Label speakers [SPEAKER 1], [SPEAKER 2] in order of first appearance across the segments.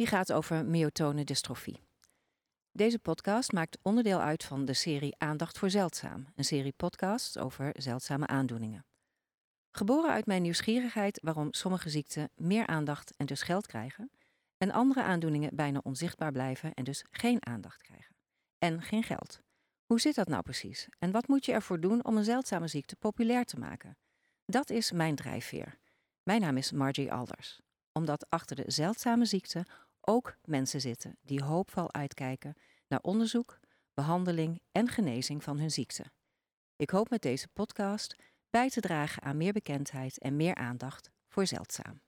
[SPEAKER 1] Die gaat over myotone dystrofie. Deze podcast maakt onderdeel uit van de serie Aandacht voor Zeldzaam, een serie podcasts over zeldzame aandoeningen. Geboren uit mijn nieuwsgierigheid waarom sommige ziekten meer aandacht en dus geld krijgen, en andere aandoeningen bijna onzichtbaar blijven en dus geen aandacht krijgen. En geen geld. Hoe zit dat nou precies? En wat moet je ervoor doen om een zeldzame ziekte populair te maken? Dat is mijn drijfveer. Mijn naam is Margie Alders. Omdat achter de zeldzame ziekte ook mensen zitten die hoopvol uitkijken naar onderzoek, behandeling en genezing van hun ziekte. Ik hoop met deze podcast bij te dragen aan meer bekendheid en meer aandacht voor zeldzaam.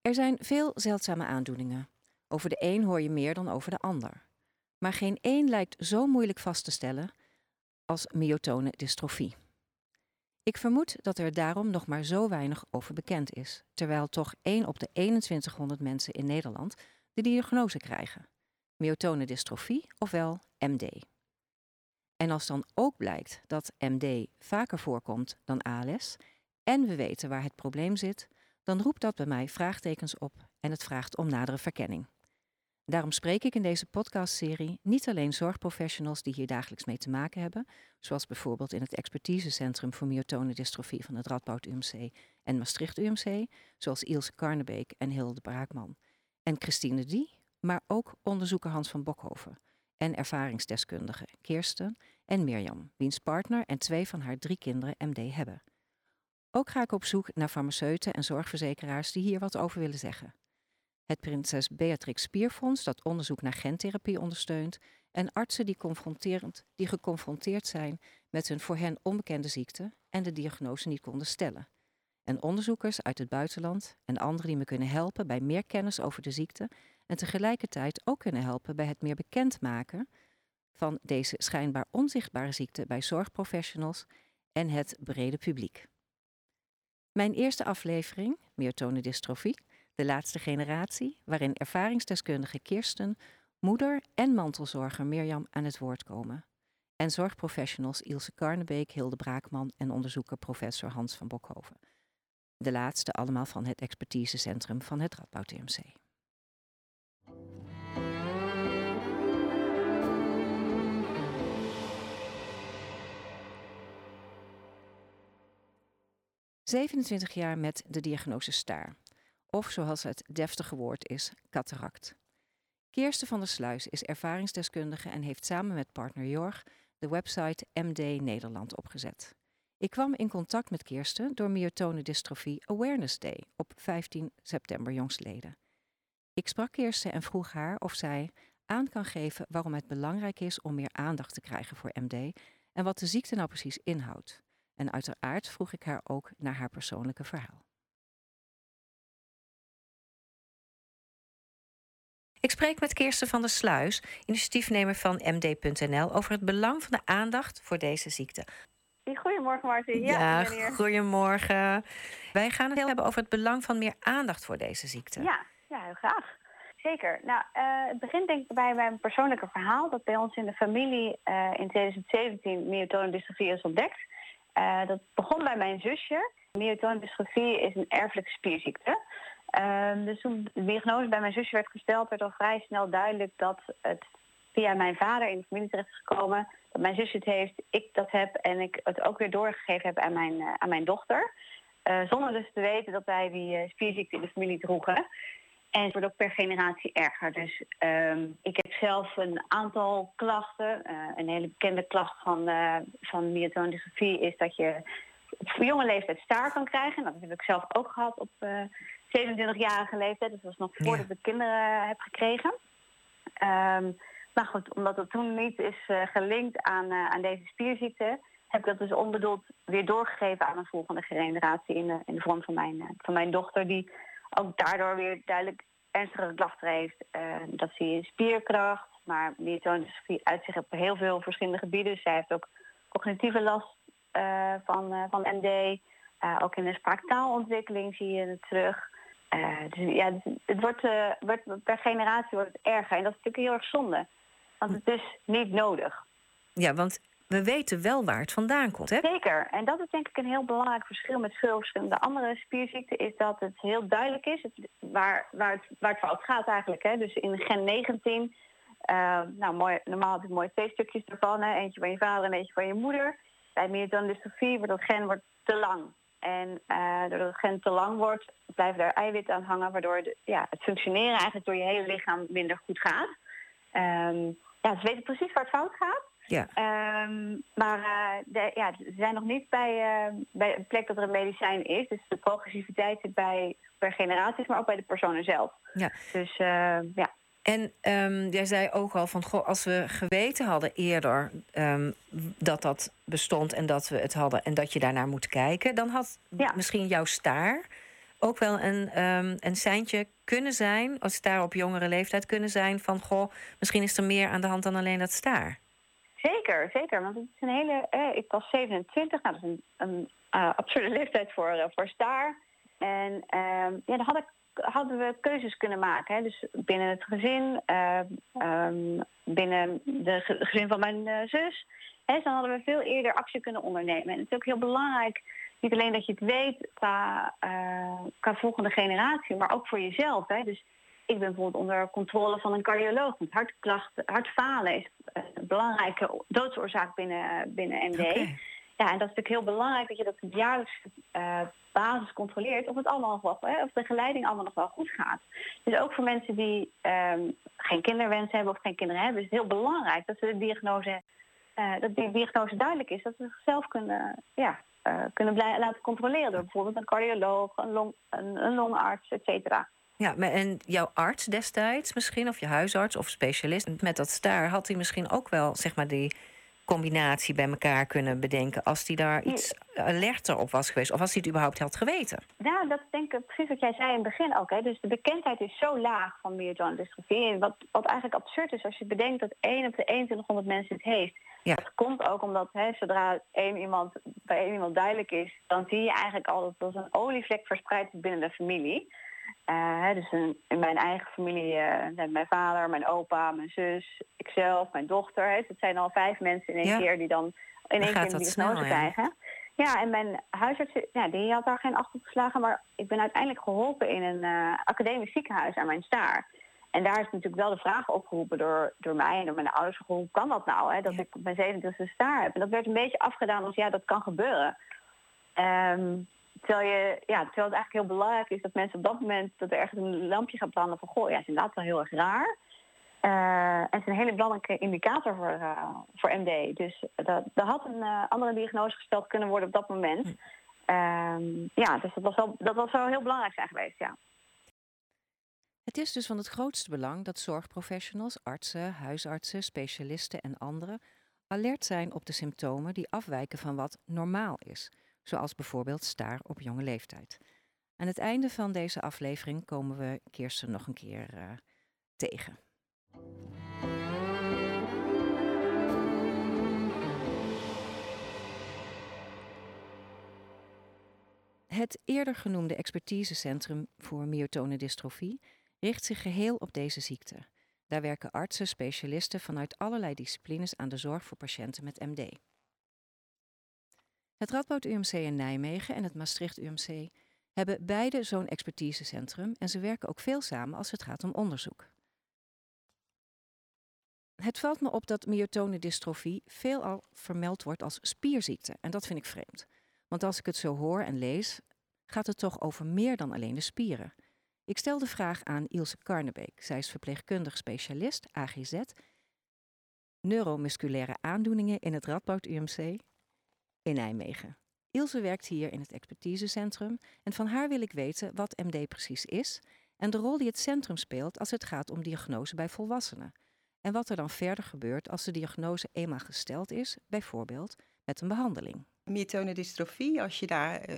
[SPEAKER 1] Er zijn veel zeldzame aandoeningen. Over de een hoor je meer dan over de ander. Maar geen één lijkt zo moeilijk vast te stellen als myotone dystrofie. Ik vermoed dat er daarom nog maar zo weinig over bekend is, terwijl toch 1 op de 2100 mensen in Nederland de diagnose krijgen. Myotone dystrofie, ofwel MD. En als dan ook blijkt dat MD vaker voorkomt dan ALS en we weten waar het probleem zit, dan roept dat bij mij vraagtekens op en het vraagt om nadere verkenning. Daarom spreek ik in deze podcastserie niet alleen zorgprofessionals die hier dagelijks mee te maken hebben, zoals bijvoorbeeld in het expertisecentrum voor myotone dystrofie van het Radboud UMC en Maastricht UMC, zoals Ilse Karnebeek en Hilde Braakman, en Christine Die, maar ook onderzoeker Hans van Bokhoven en ervaringsdeskundige Kirsten en Mirjam, wiens partner en twee van haar drie kinderen MD hebben. Ook ga ik op zoek naar farmaceuten en zorgverzekeraars die hier wat over willen zeggen. Het Prinses Beatrix Spierfonds dat onderzoek naar gentherapie ondersteunt en artsen die, confronterend, die geconfronteerd zijn met hun voor hen onbekende ziekte en de diagnose niet konden stellen. En onderzoekers uit het buitenland en anderen die me kunnen helpen bij meer kennis over de ziekte en tegelijkertijd ook kunnen helpen bij het meer bekendmaken van deze schijnbaar onzichtbare ziekte bij zorgprofessionals en het brede publiek. Mijn eerste aflevering, myotone dystrofie, de laatste generatie, waarin ervaringsdeskundige Kirsten, moeder en mantelzorger Mirjam aan het woord komen. En zorgprofessionals Ilse Karnebeek, Hilde Braakman en onderzoeker professor Hans van Bokhoven. De laatste allemaal van het expertisecentrum van het Radboud TMC. ...27 jaar met de diagnose staar of zoals het deftige woord is, cataract. Kirsten van der Sluis is ervaringsdeskundige en heeft samen met partner Jorg de website MD Nederland opgezet. Ik kwam in contact met Kirsten door Myotone Dystrophy Awareness Day op 15 september jongstleden. Ik sprak Kirsten en vroeg haar of zij aan kan geven waarom het belangrijk is om meer aandacht te krijgen voor MD en wat de ziekte nou precies inhoudt. En uiteraard vroeg ik haar ook naar haar persoonlijke verhaal. Ik spreek met Kirsten van der Sluis, initiatiefnemer van MD.nl, over het belang van de aandacht voor deze ziekte.
[SPEAKER 2] Goedemorgen, Martin.
[SPEAKER 3] Ja, ja goedemorgen. Wij gaan het heel hebben over het belang van meer aandacht voor deze ziekte.
[SPEAKER 2] Ja, ja heel graag. Zeker. Nou, uh, het begint denk ik bij mijn persoonlijke verhaal. Dat bij ons in de familie uh, in 2017 myotone dystrofie is ontdekt. Uh, dat begon bij mijn zusje. Myotone dystrofie is een erfelijke spierziekte. Um, dus toen de diagnose bij mijn zusje werd gesteld, werd al vrij snel duidelijk dat het via mijn vader in de familie terecht is gekomen. Dat mijn zusje het heeft, ik dat heb en ik het ook weer doorgegeven heb aan mijn, uh, aan mijn dochter. Uh, zonder dus te weten dat wij die uh, spierziekte in de familie droegen. En het wordt ook per generatie erger. Dus um, ik heb zelf een aantal klachten. een hele bekende klacht van, van is dat je op jonge leeftijd staar kan krijgen. Dat heb ik zelf ook gehad op 27-jarige leeftijd. Dus dat was nog voordat ja. ik kinderen heb gekregen. Um, maar goed, omdat het toen niet is uh, gelinkt aan, uh, aan deze spierziekte... heb ik dat dus onbedoeld weer doorgegeven aan een volgende generatie... in de, in de vorm van mijn, uh, van mijn dochter... die ook daardoor weer duidelijk ernstige klachten heeft. dat zie je in spierkracht. Maar myotonedystrophie uit zich op heel veel verschillende gebieden. Zij heeft ook cognitieve last van, van MD. ook in de spraaktaalontwikkeling zie je het terug. Dus ja, het wordt, wordt, per generatie wordt het erger. En dat is natuurlijk heel erg zonde. Want het is niet nodig.
[SPEAKER 1] Ja, want we weten wel waar het vandaan komt, hè?
[SPEAKER 2] Zeker. En dat is denk ik een heel belangrijk verschil met veel verschillende andere spierziekten... is dat het heel duidelijk is waar, waar, het, waar het fout gaat eigenlijk. Hè? Dus in gen 19, uh, eh, nou, mooi, normaal heb je mooi twee stukjes ervan. Hè? Eentje van je vader en eentje van je moeder. Bij myotonistrophie wordt dat gen wordt te lang. En uh, doordat het gen te lang wordt, blijven er eiwitten aan hangen... waardoor de, ja, het functioneren eigenlijk door je hele lichaam minder goed gaat. Um, ja, ze weten precies waar het fout gaat. Ja. Um, maar uh, de, ja, ze zijn nog niet bij, uh, bij een plek dat er een medicijn is. Dus de progressiviteit zit bij per generaties, maar ook bij de personen zelf. Ja. Dus ja.
[SPEAKER 1] En um, jij zei ook al van, goh, als we geweten hadden eerder um, dat dat bestond en dat we het hadden en dat je daarnaar moet kijken, dan had ja. misschien jouw staar ook wel een, um, een seintje kunnen zijn, als staar op jongere leeftijd kunnen zijn, van goh, misschien is er meer aan de hand dan alleen dat staar.
[SPEAKER 2] Zeker, zeker. Want het is een hele. Eh, ik was 27, nou, dat is een, een uh, absurde leeftijd voor, uh, voor staar. En uh, ja, dan had ik, hadden we keuzes kunnen maken. Hè. Dus binnen het gezin, um, binnen de gezin van mijn uh, zus. Hè, dan hadden we veel eerder actie kunnen ondernemen. En het is ook heel belangrijk niet alleen dat je het weet qua, uh, qua volgende generatie, maar ook voor jezelf. Hè? Dus ik ben bijvoorbeeld onder controle van een cardioloog. Want hartklachten, hartfalen is een belangrijke doodsoorzaak binnen, binnen MD. Ja, en dat is natuurlijk heel belangrijk dat je dat jaarlijks uh, basis controleert of het allemaal nog wel, of de geleiding allemaal nog wel goed gaat. Dus ook voor mensen die um, geen kinderwens hebben of geen kinderen hebben, is het heel belangrijk dat ze de diagnose, uh, dat die diagnose duidelijk is, dat ze zichzelf kunnen, ja, uh, kunnen laten controleren door bijvoorbeeld een cardioloog, een, long, een, een longarts, et cetera.
[SPEAKER 1] Ja, en jouw arts destijds misschien, of je huisarts of specialist met dat staar, had hij misschien ook wel zeg maar die combinatie bij elkaar kunnen bedenken als hij daar iets alerter op was geweest of als hij het überhaupt had geweten?
[SPEAKER 2] Ja, dat denk ik precies wat jij zei in het begin ook. Hè. Dus de bekendheid is zo laag van myogenic dystrofie. Wat, wat eigenlijk absurd is als je bedenkt dat 1 op de 2100 mensen het heeft. Ja. Dat komt ook omdat hè, zodra één iemand, bij één iemand duidelijk is, dan zie je eigenlijk al dat als een olievlek verspreid is binnen de familie. Uh, dus in, mijn eigen familie, uh, mijn vader, mijn opa, mijn zus, ikzelf, mijn dochter. Hè, het zijn al vijf mensen in één keer die dan in één keer een diagnose ja. krijgen. Ja, en mijn huisarts ja, die had daar geen acht op geslagen. Maar ik ben uiteindelijk geholpen in een uh, academisch ziekenhuis aan mijn staar. En daar is natuurlijk wel de vraag opgeroepen door, door mij en door mijn ouders. Hoe kan dat nou, hè, dat ik mijn 27 staar heb? En dat werd een beetje afgedaan als ja, dat kan gebeuren. Um, terwijl, je, ja, terwijl het eigenlijk heel belangrijk is dat mensen op dat moment... dat er ergens een lampje gaat branden van... goh, ja, is inderdaad wel heel erg raar. Uh, en het is een hele belangrijke indicator voor, uh, voor MD. Dus er had een uh, andere diagnose gesteld kunnen worden op dat moment. Hm. Ehm, ja, dus dat was, wel, dat was wel heel belangrijk zijn geweest, ja.
[SPEAKER 1] Het is dus van het grootste belang dat zorgprofessionals, artsen, huisartsen, specialisten en anderen alert zijn op de symptomen die afwijken van wat normaal is, zoals bijvoorbeeld staar op jonge leeftijd. Aan het einde van deze aflevering komen we Kirsten nog een keer uh, tegen. Het eerder genoemde expertisecentrum voor myotonedystrofie richt zich geheel op deze ziekte. Daar werken artsen, specialisten vanuit allerlei disciplines aan de zorg voor patiënten met MD. Het Radboud UMC in Nijmegen en het Maastricht UMC hebben beide zo'n expertisecentrum en ze werken ook veel samen als het gaat om onderzoek. Het valt me op dat myotonedystrofie veelal vermeld wordt als spierziekte en dat vind ik vreemd. Want als ik het zo hoor en lees, gaat het toch over meer dan alleen de spieren. Ik stel de vraag aan Ilse Karnebeek. Zij is verpleegkundig specialist, AGZ, neuromusculaire aandoeningen in het Radboud UMC in Nijmegen. Ilse werkt hier in het expertisecentrum en van haar wil ik weten wat MD precies is en de rol die het centrum speelt als het gaat om diagnose bij volwassenen. En wat er dan verder gebeurt als de diagnose eenmaal gesteld is, bijvoorbeeld met een behandeling.
[SPEAKER 4] Myotonedystrofie, als je daar uh,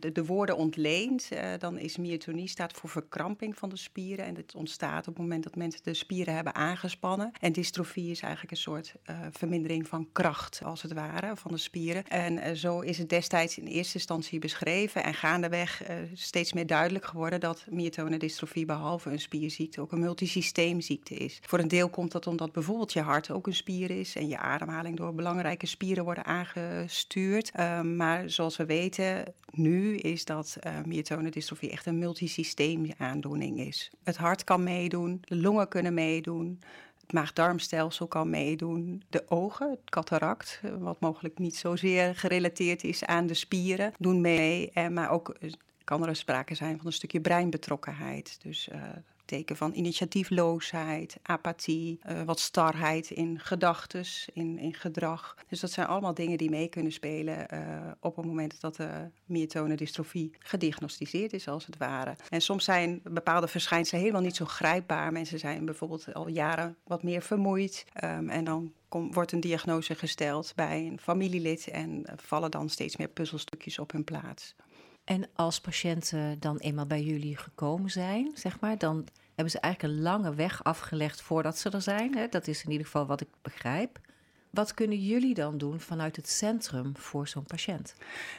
[SPEAKER 4] de, de woorden ontleent, uh, dan is myotonie staat voor verkramping van de spieren. En het ontstaat op het moment dat mensen de spieren hebben aangespannen. En dystrofie is eigenlijk een soort uh, vermindering van kracht, als het ware, van de spieren. En uh, zo is het destijds in eerste instantie beschreven en gaandeweg steeds meer duidelijk geworden dat myotonendystrofie behalve een spierziekte ook een multisysteemziekte is. Voor een deel komt dat omdat bijvoorbeeld je hart ook een spier is en je ademhaling door belangrijke spieren worden aangestuurd. Ehm, maar zoals we weten nu is dat uh, myotonedystrofie echt een multisysteem aandoening is. Het hart kan meedoen, de longen kunnen meedoen, het maag-darmstelsel kan meedoen, de ogen, het cataract, eh, wat mogelijk niet zozeer gerelateerd is aan de spieren, doen mee. En, maar ook eh, kan er sprake zijn van een stukje breinbetrokkenheid. Dus teken van initiatiefloosheid, apathie, uh, wat starheid in gedachten, in, in gedrag. Dus dat zijn allemaal dingen die mee kunnen spelen uh, op het moment dat de myotonedystrofie gediagnosticeerd is, als het ware. En soms zijn bepaalde verschijnselen helemaal niet zo grijpbaar. Mensen zijn bijvoorbeeld al jaren wat meer vermoeid um, en dan wordt een diagnose gesteld bij een familielid en vallen dan steeds meer puzzelstukjes op hun plaats.
[SPEAKER 1] En als patiënten dan eenmaal bij jullie gekomen zijn, zeg maar, dan hebben ze eigenlijk een lange weg afgelegd voordat ze er zijn. Hè? Dat is in ieder geval wat ik begrijp. Wat kunnen jullie dan doen vanuit het centrum voor zo'n patiënt?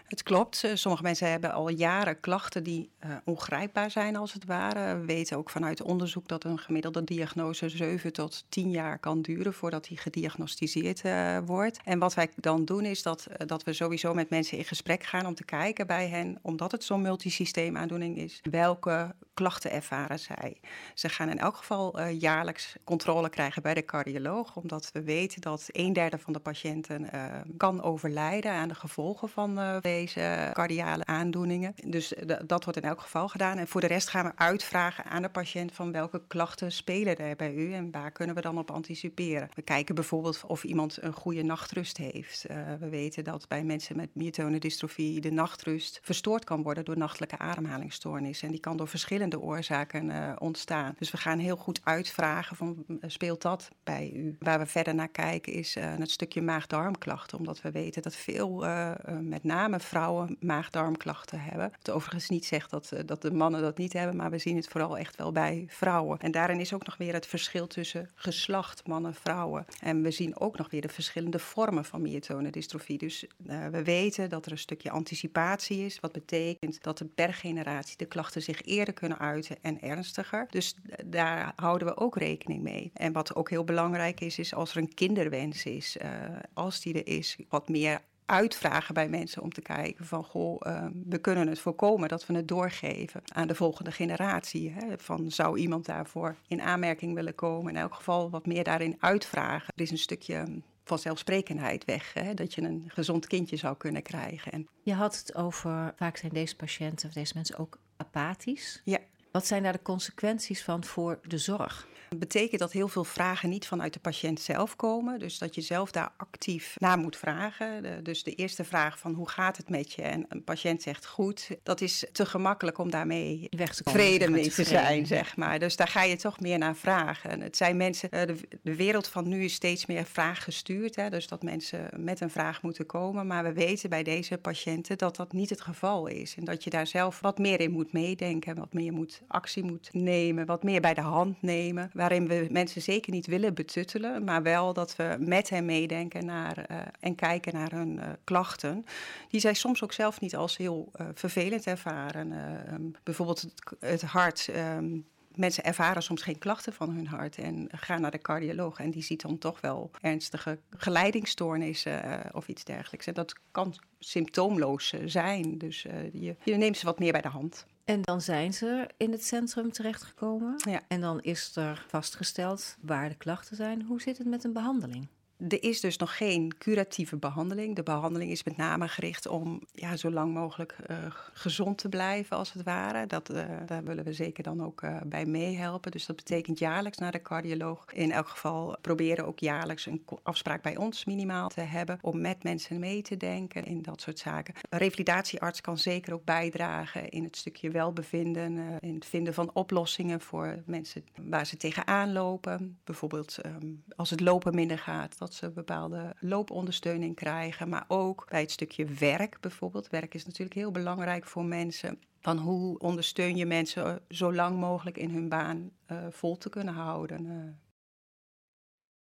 [SPEAKER 4] Het klopt. Eh, sommige mensen hebben al jaren klachten die uh, ongrijpbaar zijn, als het ware. We weten ook vanuit onderzoek dat een gemiddelde diagnose 7 tot 10 jaar kan duren voordat die gediagnosticeerd uh, wordt. En wat wij dan doen is dat, dat we sowieso met mensen in gesprek gaan om te kijken bij hen, omdat het zo'n multisysteemaandoening is, welke klachten ervaren zij. Ze gaan in elk geval jaarlijks controle krijgen bij de cardioloog, omdat we weten dat een derde van de patiënten uh, kan overlijden aan de gevolgen van uh, deze cardiale aandoeningen. Dus dat wordt in elk geval gedaan. En voor de rest gaan we uitvragen aan de patiënt van welke klachten spelen er bij u en waar kunnen we dan op anticiperen. We kijken bijvoorbeeld of iemand een goede nachtrust heeft. We weten dat bij mensen met myotonedystrofie de nachtrust verstoord kan worden door nachtelijke ademhalingsstoornissen. En die kan door verschillende oorzaken ontstaan. Dus we gaan heel goed uitvragen van speelt dat bij u. Waar we verder naar kijken is het stukje maag-darmklachten. Omdat we weten dat veel, uh, met name vrouwen, maag-darmklachten hebben. Het overigens niet zegt dat, dat de mannen dat niet hebben, maar we zien het vooral echt wel bij vrouwen. En daarin is ook nog weer het verschil tussen geslacht, mannen, vrouwen. En we zien ook nog weer de verschillende vormen van myotonedystrofie. Dus we weten dat er een stukje anticipatie is, wat betekent dat er per generatie de klachten zich eerder kunnen uiten en ernstiger. Dus daar houden we ook rekening mee. En wat ook heel belangrijk is, is als er een kinderwens is is, uh, als die er is, wat meer uitvragen bij mensen om te kijken van goh, uh, we kunnen het voorkomen dat we het doorgeven aan de volgende generatie. Hè? Van zou iemand daarvoor in aanmerking willen komen? In elk geval wat meer daarin uitvragen. Er is een stukje vanzelfsprekendheid weg, hè? dat je een gezond kindje zou kunnen krijgen. En...
[SPEAKER 1] Je had het over, vaak zijn deze patiënten of deze mensen ook apathisch.
[SPEAKER 4] Ja.
[SPEAKER 1] Wat zijn daar de consequenties van voor de zorg?
[SPEAKER 4] Betekent dat heel veel vragen niet vanuit de patiënt zelf komen. Dus dat je zelf daar actief naar moet vragen. De, dus de eerste vraag van hoe gaat het met je? En een patiënt zegt goed. Dat is te gemakkelijk om daarmee
[SPEAKER 1] Weg te
[SPEAKER 4] vrede mee te zijn, zeg maar. Dus daar ga je toch meer naar vragen. Het zijn mensen, eh, de, de wereld van nu is steeds meer vraaggestuurd. Hè, dus dat mensen met een vraag moeten komen. Maar we weten bij deze patiënten dat dat niet het geval is. En dat je daar zelf wat meer in moet meedenken. Wat meer moet actie moet nemen. Wat meer bij de hand nemen waarin we mensen zeker niet willen betuttelen, maar wel dat we met hen meedenken naar, uh, en kijken naar hun uh, klachten, die zij soms ook zelf niet als heel uh, vervelend ervaren. Um, bijvoorbeeld het, hart. Um, mensen ervaren soms geen klachten van hun hart en gaan naar de cardioloog en die ziet dan toch wel ernstige geleidingsstoornissen uh, of iets dergelijks. En dat kan symptoomloos zijn, dus je, je neemt ze wat meer bij de hand.
[SPEAKER 1] En dan zijn ze in het centrum terechtgekomen.
[SPEAKER 4] Ja.
[SPEAKER 1] En dan is er vastgesteld waar de klachten zijn. Hoe zit het met een behandeling?
[SPEAKER 4] Er is dus nog geen curatieve behandeling. De behandeling is met name gericht om ja, zo lang mogelijk uh, gezond te blijven, als het ware. Dat, uh, daar willen we zeker dan ook uh, bij meehelpen. Dus dat betekent jaarlijks naar de cardioloog. In elk geval proberen ook jaarlijks een afspraak bij ons minimaal te hebben. Om met mensen mee te denken in dat soort zaken. Een revalidatiearts kan zeker ook bijdragen in het stukje welbevinden. in het vinden van oplossingen voor mensen waar ze tegenaan lopen. Bijvoorbeeld um, als het lopen minder gaat dat ze bepaalde loopondersteuning krijgen. Maar ook bij het stukje werk bijvoorbeeld. Werk is natuurlijk heel belangrijk voor mensen. Van hoe ondersteun je mensen zo lang mogelijk in hun baan uh, vol te kunnen houden. Uh.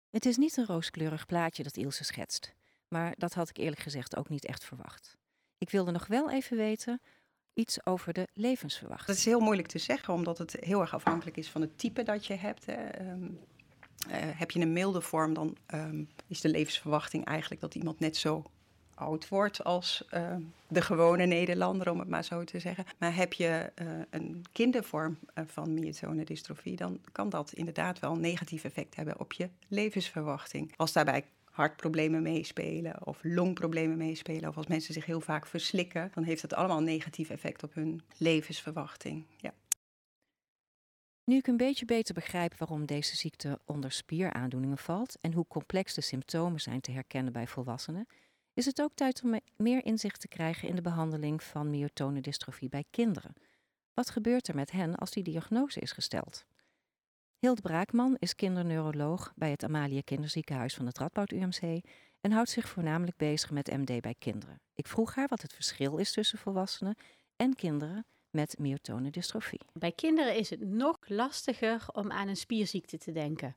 [SPEAKER 1] Het is niet een rooskleurig plaatje dat Ilse schetst. Maar dat had ik eerlijk gezegd ook niet echt verwacht. Ik wilde nog wel even weten iets over de levensverwachting.
[SPEAKER 4] Dat is heel moeilijk te zeggen, omdat het heel erg afhankelijk is van het type dat je hebt. Hè. Um, uh, heb je een milde vorm, dan um, is de levensverwachting eigenlijk dat iemand net zo oud wordt als uh, de gewone Nederlander, om het maar zo te zeggen. Maar heb je uh, een kindervorm uh, van myotone dystrofie, dan kan dat inderdaad wel een negatief effect hebben op je levensverwachting. Als daarbij hartproblemen meespelen of longproblemen meespelen of als mensen zich heel vaak verslikken, dan heeft dat allemaal een negatief effect op hun levensverwachting. Ja.
[SPEAKER 1] Nu ik een beetje beter begrijp waarom deze ziekte onder spieraandoeningen valt en hoe complex de symptomen zijn te herkennen bij volwassenen, is het ook tijd om meer inzicht te krijgen in de behandeling van myotonedystrofie bij kinderen. Wat gebeurt er met hen als die diagnose is gesteld? Hild Braakman is kinderneuroloog bij het Amalia Kinderziekenhuis van het Radboud UMC en houdt zich voornamelijk bezig met MD bij kinderen. Ik vroeg haar wat het verschil is tussen volwassenen en kinderen met myotonedystrofie.
[SPEAKER 5] Bij kinderen is het nog lastiger om aan een spierziekte te denken.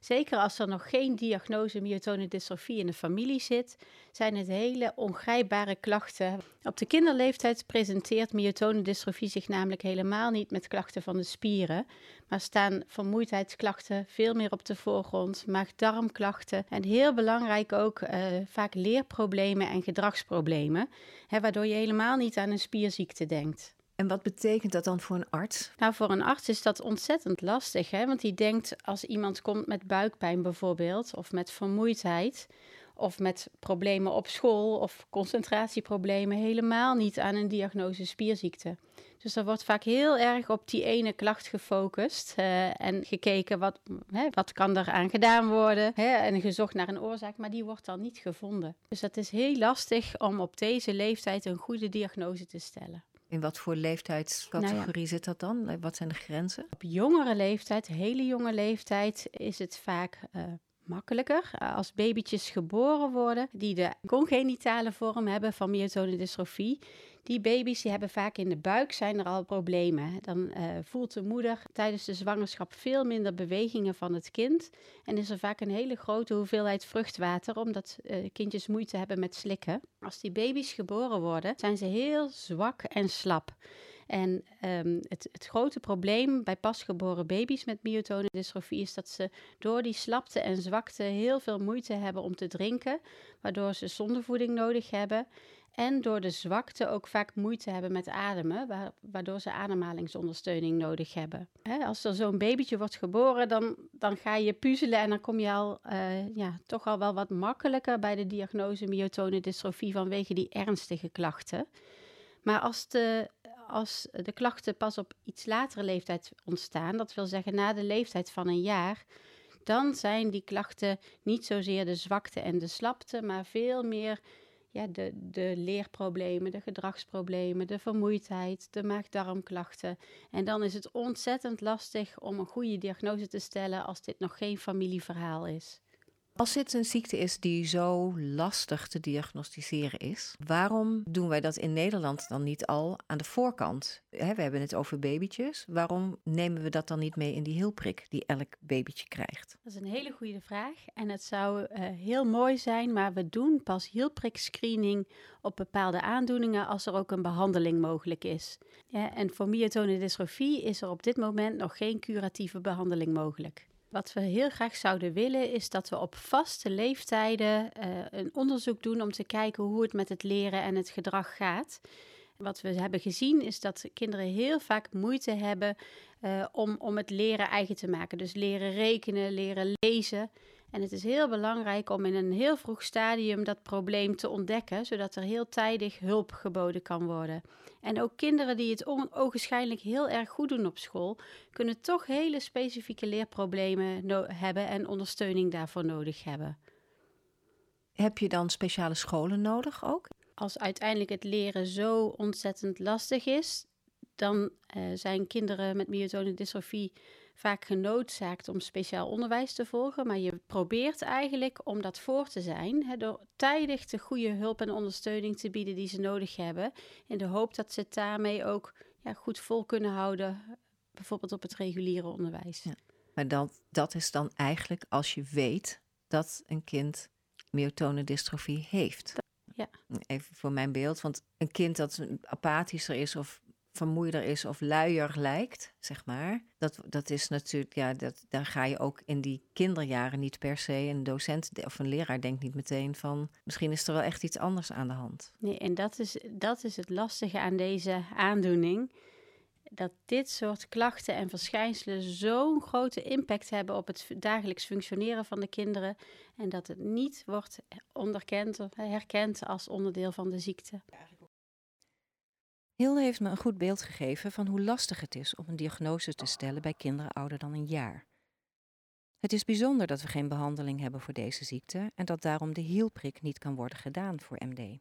[SPEAKER 5] Zeker als er nog geen diagnose myotonedystrofie in de familie zit, zijn het hele ongrijpbare klachten. Op de kinderleeftijd presenteert myotonedystrofie zich namelijk helemaal niet met klachten van de spieren, maar staan vermoeidheidsklachten veel meer op de voorgrond, maag-darmklachten en heel belangrijk ook uh, vaak leerproblemen en gedragsproblemen, hè, waardoor je helemaal niet aan een spierziekte denkt.
[SPEAKER 1] En wat betekent dat dan voor een arts?
[SPEAKER 5] Nou, voor een arts is dat ontzettend lastig, hè? want die denkt als iemand komt met buikpijn bijvoorbeeld, of met vermoeidheid, of met problemen op school of concentratieproblemen, helemaal niet aan een diagnose spierziekte. Dus er wordt vaak heel erg op die ene klacht gefocust uh, en gekeken wat, hè, wat kan er aan gedaan worden hè, en gezocht naar een oorzaak, maar die wordt dan niet gevonden. Dus het is heel lastig om op deze leeftijd een goede diagnose te stellen.
[SPEAKER 1] In wat voor leeftijdscategorie nou ja. zit dat dan? Wat zijn de grenzen?
[SPEAKER 5] Op jongere leeftijd, hele jonge leeftijd, is het vaak uh, makkelijker. Uh, als babytjes geboren worden die de congenitale vorm hebben van myotonedystrofie, die baby's die hebben vaak in de buik zijn er al problemen. Dan uh, voelt de moeder tijdens de zwangerschap veel minder bewegingen van het kind. En is er vaak een hele grote hoeveelheid vruchtwater, omdat uh, kindjes moeite hebben met slikken. Als die baby's geboren worden, zijn ze heel zwak en slap. En um, het, het, grote probleem bij pasgeboren baby's met myotonedystrofie is dat ze door die slapte en zwakte heel veel moeite hebben om te drinken, waardoor ze zondevoeding nodig hebben en door de zwakte ook vaak moeite hebben met ademen, waardoor ze ademhalingsondersteuning nodig hebben. als er zo'n babytje wordt geboren, dan, dan ga je puzzelen en dan kom je al uh, ja, toch al wel wat makkelijker bij de diagnose myotonedystrofie vanwege die ernstige klachten. Maar als de, als de klachten pas op iets latere leeftijd ontstaan, dat wil zeggen na de leeftijd van een jaar, dan zijn die klachten niet zozeer de zwakte en de slapte, maar veel meer de, de leerproblemen, de gedragsproblemen, de vermoeidheid, de maag-darmklachten. En dan is het ontzettend lastig om een goede diagnose te stellen als dit nog geen familieverhaal is.
[SPEAKER 1] Als dit een ziekte is die zo lastig te diagnosticeren is, waarom doen wij dat in Nederland dan niet al aan de voorkant? we hebben het over babytjes. Waarom nemen we dat dan niet mee in die hielprik die elk babytje krijgt?
[SPEAKER 5] Dat is een hele goede vraag. En het zou uh, heel mooi zijn, maar we doen pas hielprikscreening op bepaalde aandoeningen als er ook een behandeling mogelijk is. En voor myotonedystrofie is er op dit moment nog geen curatieve behandeling mogelijk. Wat we heel graag zouden willen is dat we op vaste leeftijden uh, een onderzoek doen om te kijken hoe het met het leren en het gedrag gaat. Wat we hebben gezien is dat kinderen heel vaak moeite hebben uh, om, om het leren eigen te maken. Dus leren rekenen, leren lezen. En het is heel belangrijk om in een heel vroeg stadium dat probleem te ontdekken, zodat er heel tijdig hulp geboden kan worden. En ook kinderen die het ogenschijnlijk heel erg goed doen op school, kunnen toch hele specifieke leerproblemen hebben en ondersteuning daarvoor nodig hebben.
[SPEAKER 1] Heb je dan speciale scholen nodig ook?
[SPEAKER 5] Als uiteindelijk het leren zo ontzettend lastig is, dan uh, zijn kinderen met myotonische dystrofie vaak genoodzaakt om speciaal onderwijs te volgen, maar je probeert eigenlijk om dat voor te zijn, hè, door tijdig de goede hulp en ondersteuning te bieden die ze nodig hebben, in de hoop dat ze het daarmee ook ja, goed vol kunnen houden, bijvoorbeeld op het reguliere onderwijs. Ja.
[SPEAKER 1] Maar dat, dat is dan eigenlijk als je weet dat een kind myotone dystrofie heeft.
[SPEAKER 5] Ja.
[SPEAKER 1] Even voor mijn beeld, want een kind dat apathischer is of vermoeider is of luier lijkt, zeg maar. Dat, dat is natuurlijk, ja, dat, daar ga je ook in die kinderjaren niet per se. Een docent of een leraar denkt niet meteen van, misschien is er wel echt iets anders aan de hand.
[SPEAKER 5] Nee, en dat is, dat is het lastige aan deze aandoening. Dat dit soort klachten en verschijnselen zo'n grote impact hebben op het dagelijks functioneren van de kinderen. En dat het niet wordt onderkend of herkend als onderdeel van de ziekte.
[SPEAKER 1] Hilde heeft me een goed beeld gegeven van hoe lastig het is om een diagnose te stellen bij kinderen ouder dan een jaar. Het is bijzonder dat we geen behandeling hebben voor deze ziekte en dat daarom de hielprik niet kan worden gedaan voor MD.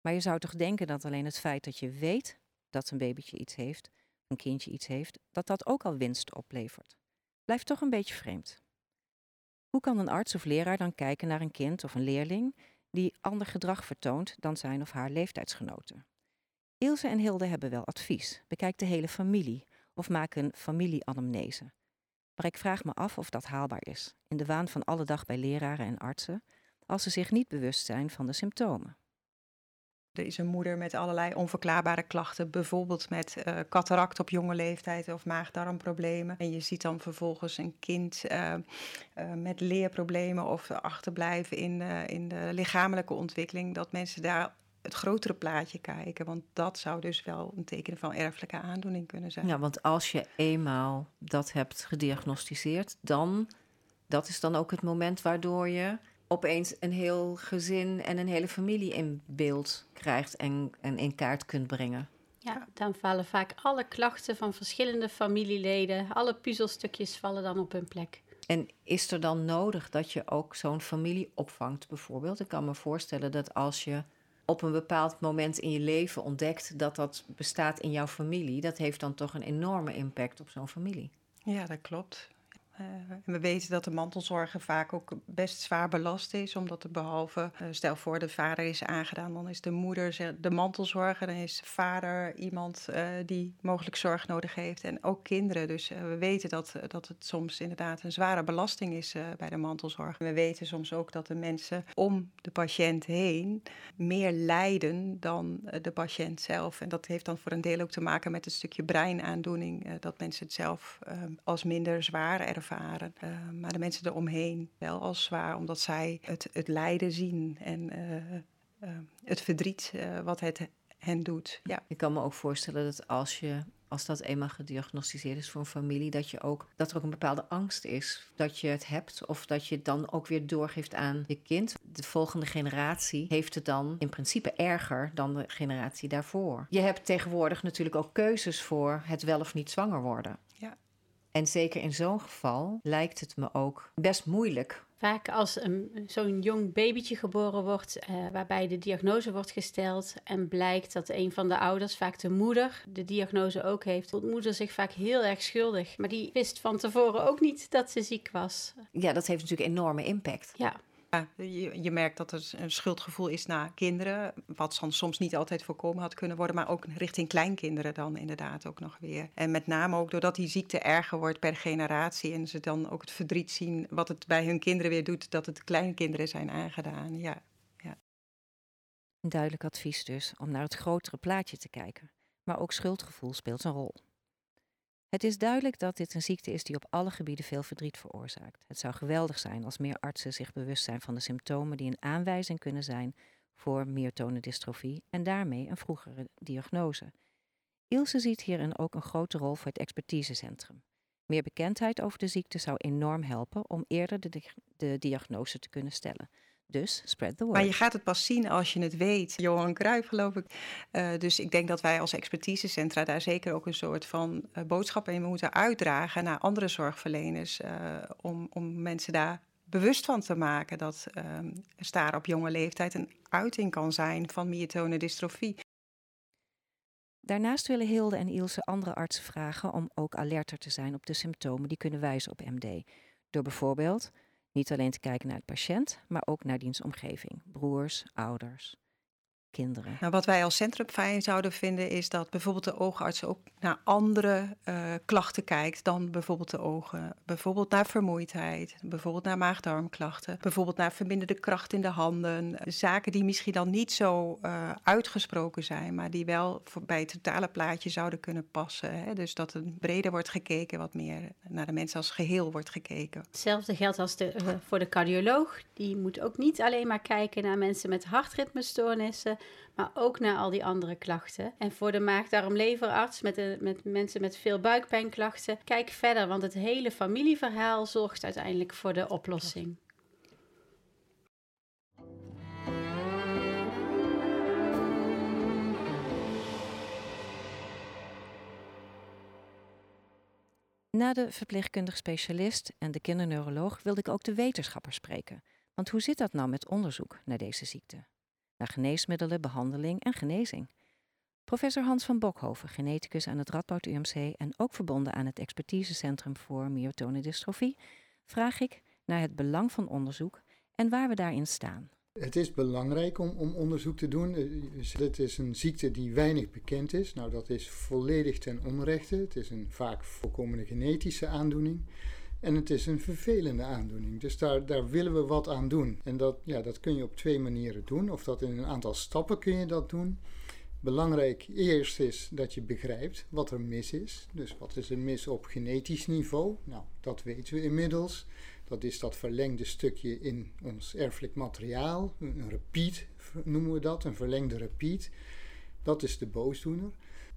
[SPEAKER 1] Maar je zou toch denken dat alleen het feit dat je weet dat een babytje iets heeft, een kindje iets heeft, dat dat ook al winst oplevert. Blijft toch een beetje vreemd. Hoe kan een arts of leraar dan kijken naar een kind of een leerling die ander gedrag vertoont dan zijn of haar leeftijdsgenoten? Ilse en Hilde hebben wel advies. Bekijk de hele familie of maak een familieanamnese. Maar ik vraag me af of dat haalbaar is, in de waan van alle dag bij leraren en artsen, als ze zich niet bewust zijn van de symptomen.
[SPEAKER 4] Er is een moeder met allerlei onverklaarbare klachten, bijvoorbeeld met uh, cataract op jonge leeftijd of maagdarmproblemen. En je ziet dan vervolgens een kind uh, uh, met leerproblemen of achterblijven in, in de lichamelijke ontwikkeling, dat mensen daar het grotere plaatje kijken. Want dat zou dus wel een teken van erfelijke aandoening kunnen zijn.
[SPEAKER 1] Ja, want als je eenmaal dat hebt gediagnosticeerd, dan dat is dan ook het moment waardoor je opeens een heel gezin en een hele familie in beeld krijgt en, en in kaart kunt brengen.
[SPEAKER 5] Ja, dan vallen vaak alle klachten van verschillende familieleden, alle puzzelstukjes vallen dan op hun plek.
[SPEAKER 1] En is er dan nodig dat je ook zo'n familie opvangt, bijvoorbeeld? Ik kan me voorstellen dat als je op een bepaald moment in je leven ontdekt dat dat bestaat in jouw familie, dat heeft dan toch een enorme impact op zo'n familie.
[SPEAKER 4] Ja, dat klopt. Uh, we weten dat de mantelzorger vaak ook best zwaar belast is, omdat er behalve, uh, stel voor de vader is aangedaan, dan is de moeder de mantelzorger, dan is de vader iemand uh, die mogelijk zorg nodig heeft en ook kinderen. Dus we weten dat, dat het soms inderdaad een zware belasting is bij de mantelzorg. We weten soms ook dat de mensen om de patiënt heen meer lijden dan de patiënt zelf. En dat heeft dan voor een deel ook te maken met het stukje breinaandoening, dat mensen het zelf als minder zwaar ervaren Uh, maar de mensen eromheen wel als zwaar, omdat zij het, het lijden zien en uh, het verdriet wat het hen doet. Ja.
[SPEAKER 1] Ik kan me ook voorstellen dat als je als dat eenmaal gediagnosticeerd is voor een familie, dat, je ook, dat er ook een bepaalde angst is dat je het hebt of dat je het dan ook weer doorgeeft aan je kind. De volgende generatie heeft het dan in principe erger dan de generatie daarvoor. Je hebt tegenwoordig natuurlijk ook keuzes voor het wel of niet zwanger worden. En zeker in zo'n geval lijkt het me ook best moeilijk.
[SPEAKER 5] Vaak als zo'n jong babytje geboren wordt, uh, waarbij de diagnose wordt gesteld en blijkt dat een van de ouders, vaak de moeder, de diagnose ook heeft, voelt moeder zich vaak heel erg schuldig. Maar die wist van tevoren ook niet dat ze ziek was.
[SPEAKER 1] Ja, dat heeft natuurlijk enorme impact.
[SPEAKER 5] Ja,
[SPEAKER 4] je, je, merkt dat er een schuldgevoel is naar kinderen, wat soms niet altijd voorkomen had kunnen worden, maar ook richting kleinkinderen dan inderdaad ook nog weer. En met name ook doordat die ziekte erger wordt per generatie en ze dan ook het verdriet zien wat het bij hun kinderen weer doet, dat het kleinkinderen zijn aangedaan. Ja, ja.
[SPEAKER 1] Duidelijk advies dus om naar het grotere plaatje te kijken, maar ook schuldgevoel speelt een rol. Het is duidelijk dat dit een ziekte is die op alle gebieden veel verdriet veroorzaakt. Het zou geweldig zijn als meer artsen zich bewust zijn van de symptomen die een aanwijzing kunnen zijn voor myotonedystrofie en daarmee een vroegere diagnose. Ilse ziet hierin ook een grote rol voor het expertisecentrum. Meer bekendheid over de ziekte zou enorm helpen om eerder de, de diagnose te kunnen stellen. Dus spread the word.
[SPEAKER 4] Maar je gaat het pas zien als je het weet. Johan Cruijff, geloof ik. Uh, dus ik denk dat wij als expertisecentra daar zeker ook een soort van uh, boodschap in moeten uitdragen naar andere zorgverleners. Uh, om, om mensen daar bewust van te maken dat staren op jonge leeftijd een uiting kan zijn van myotone dystrofie.
[SPEAKER 1] Daarnaast willen Hilde en Ilse andere artsen vragen om ook alerter te zijn op de symptomen die kunnen wijzen op MD. Door bijvoorbeeld niet alleen te kijken naar het patiënt, maar ook naar diens omgeving, broers, ouders, kinderen.
[SPEAKER 4] Nou, wat wij als centrum fijn zouden vinden is dat bijvoorbeeld de oogarts ook naar andere uh, klachten kijkt dan bijvoorbeeld de ogen. Bijvoorbeeld naar vermoeidheid, bijvoorbeeld naar maagdarmklachten, bijvoorbeeld naar verminderde kracht in de handen. Zaken die misschien dan niet zo uh, uitgesproken zijn, maar die wel voor, bij het totale plaatje zouden kunnen passen. Hè? Dus dat er breder wordt gekeken, wat meer naar de mensen als geheel wordt gekeken.
[SPEAKER 5] Hetzelfde geldt als de, uh, voor de cardioloog. Die moet ook niet alleen maar kijken naar mensen met hartritmestoornissen, maar ook naar al die andere klachten. En voor de maag-darm-leverarts met, met mensen met veel buikpijnklachten, kijk verder, want het hele familieverhaal zorgt uiteindelijk voor de oplossing.
[SPEAKER 1] Na de verpleegkundig specialist en de kinderneuroloog wilde ik ook de wetenschapper spreken. Want hoe zit dat nou met onderzoek naar deze ziekte? Naar geneesmiddelen, behandeling en genezing. Professor Hans van Bokhoven, geneticus aan het Radboud UMC en ook verbonden aan het Expertisecentrum voor Myotonedystrofie, vraag ik naar het belang van onderzoek en waar we daarin staan.
[SPEAKER 6] Het is belangrijk om, om onderzoek te doen. Het is een ziekte die weinig bekend is. Nou, dat is volledig ten onrechte. Het is een vaak voorkomende genetische aandoening. En het is een vervelende aandoening. Dus daar, daar willen we wat aan doen. En dat, ja, dat kun je op twee manieren doen. Of dat in een aantal stappen kun je dat doen. Belangrijk eerst is dat je begrijpt wat er mis is. Dus wat is er mis op genetisch niveau? Nou, dat weten we inmiddels. Dat is dat verlengde stukje in ons erfelijk materiaal. Een repeat noemen we dat, een verlengde repeat. Dat is de boosdoener.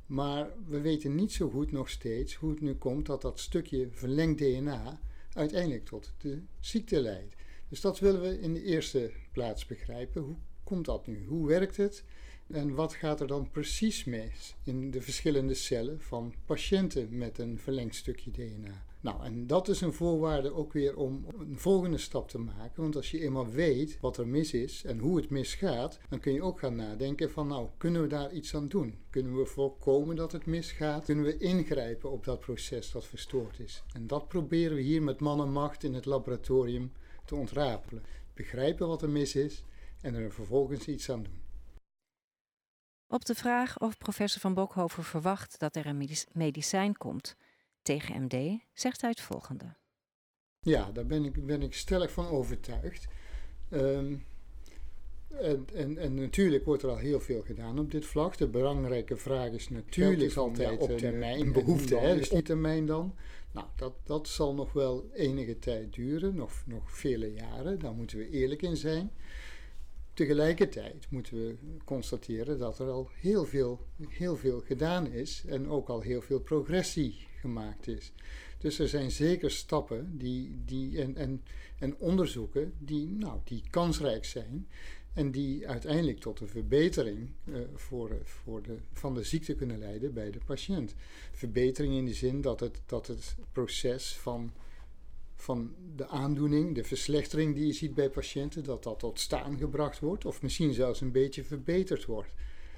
[SPEAKER 6] Maar we weten niet zo goed nog steeds hoe het nu komt dat dat stukje verlengd DNA uiteindelijk tot de ziekte leidt. Dus dat willen we in de eerste plaats begrijpen. Hoe komt dat nu? Hoe werkt het? En wat gaat er dan precies mis in de verschillende cellen van patiënten met een verlengd stukje DNA? Nou, en dat is een voorwaarde ook weer om een volgende stap te maken. Want als je eenmaal weet wat er mis is en hoe het misgaat, dan kun je ook gaan nadenken van nou, kunnen we daar iets aan doen? Kunnen we voorkomen dat het misgaat? Kunnen we ingrijpen op dat proces dat verstoord is? En dat proberen we hier met man en macht in het laboratorium te ontrapelen. Begrijpen wat er mis is en er vervolgens iets aan doen.
[SPEAKER 1] Op de vraag of professor Van Bokhoven verwacht dat er een medicijn komt tegen MD, zegt hij het volgende.
[SPEAKER 6] Ja, daar ben ik, ben ik stellig van overtuigd. Um, en, en, en, natuurlijk wordt er al heel veel gedaan op dit vlak. De belangrijke vraag is natuurlijk is altijd op termijn een, behoefte, hè, dus op termijn dan. Nou, dat, dat zal nog wel enige tijd duren, nog, nog vele jaren, daar moeten we eerlijk in zijn. Tegelijkertijd moeten we constateren dat er al heel veel, heel veel gedaan is en ook al heel veel progressie gemaakt is. Dus er zijn zeker stappen die, die, en, en, en onderzoeken die, nou, die kansrijk zijn en die uiteindelijk tot een verbetering uh, voor, voor de, van de ziekte kunnen leiden bij de patiënt. Verbetering in de zin dat het, dat het proces van van de aandoening, de verslechtering die je ziet bij patiënten, dat dat tot staan gebracht wordt of misschien zelfs een beetje verbeterd wordt.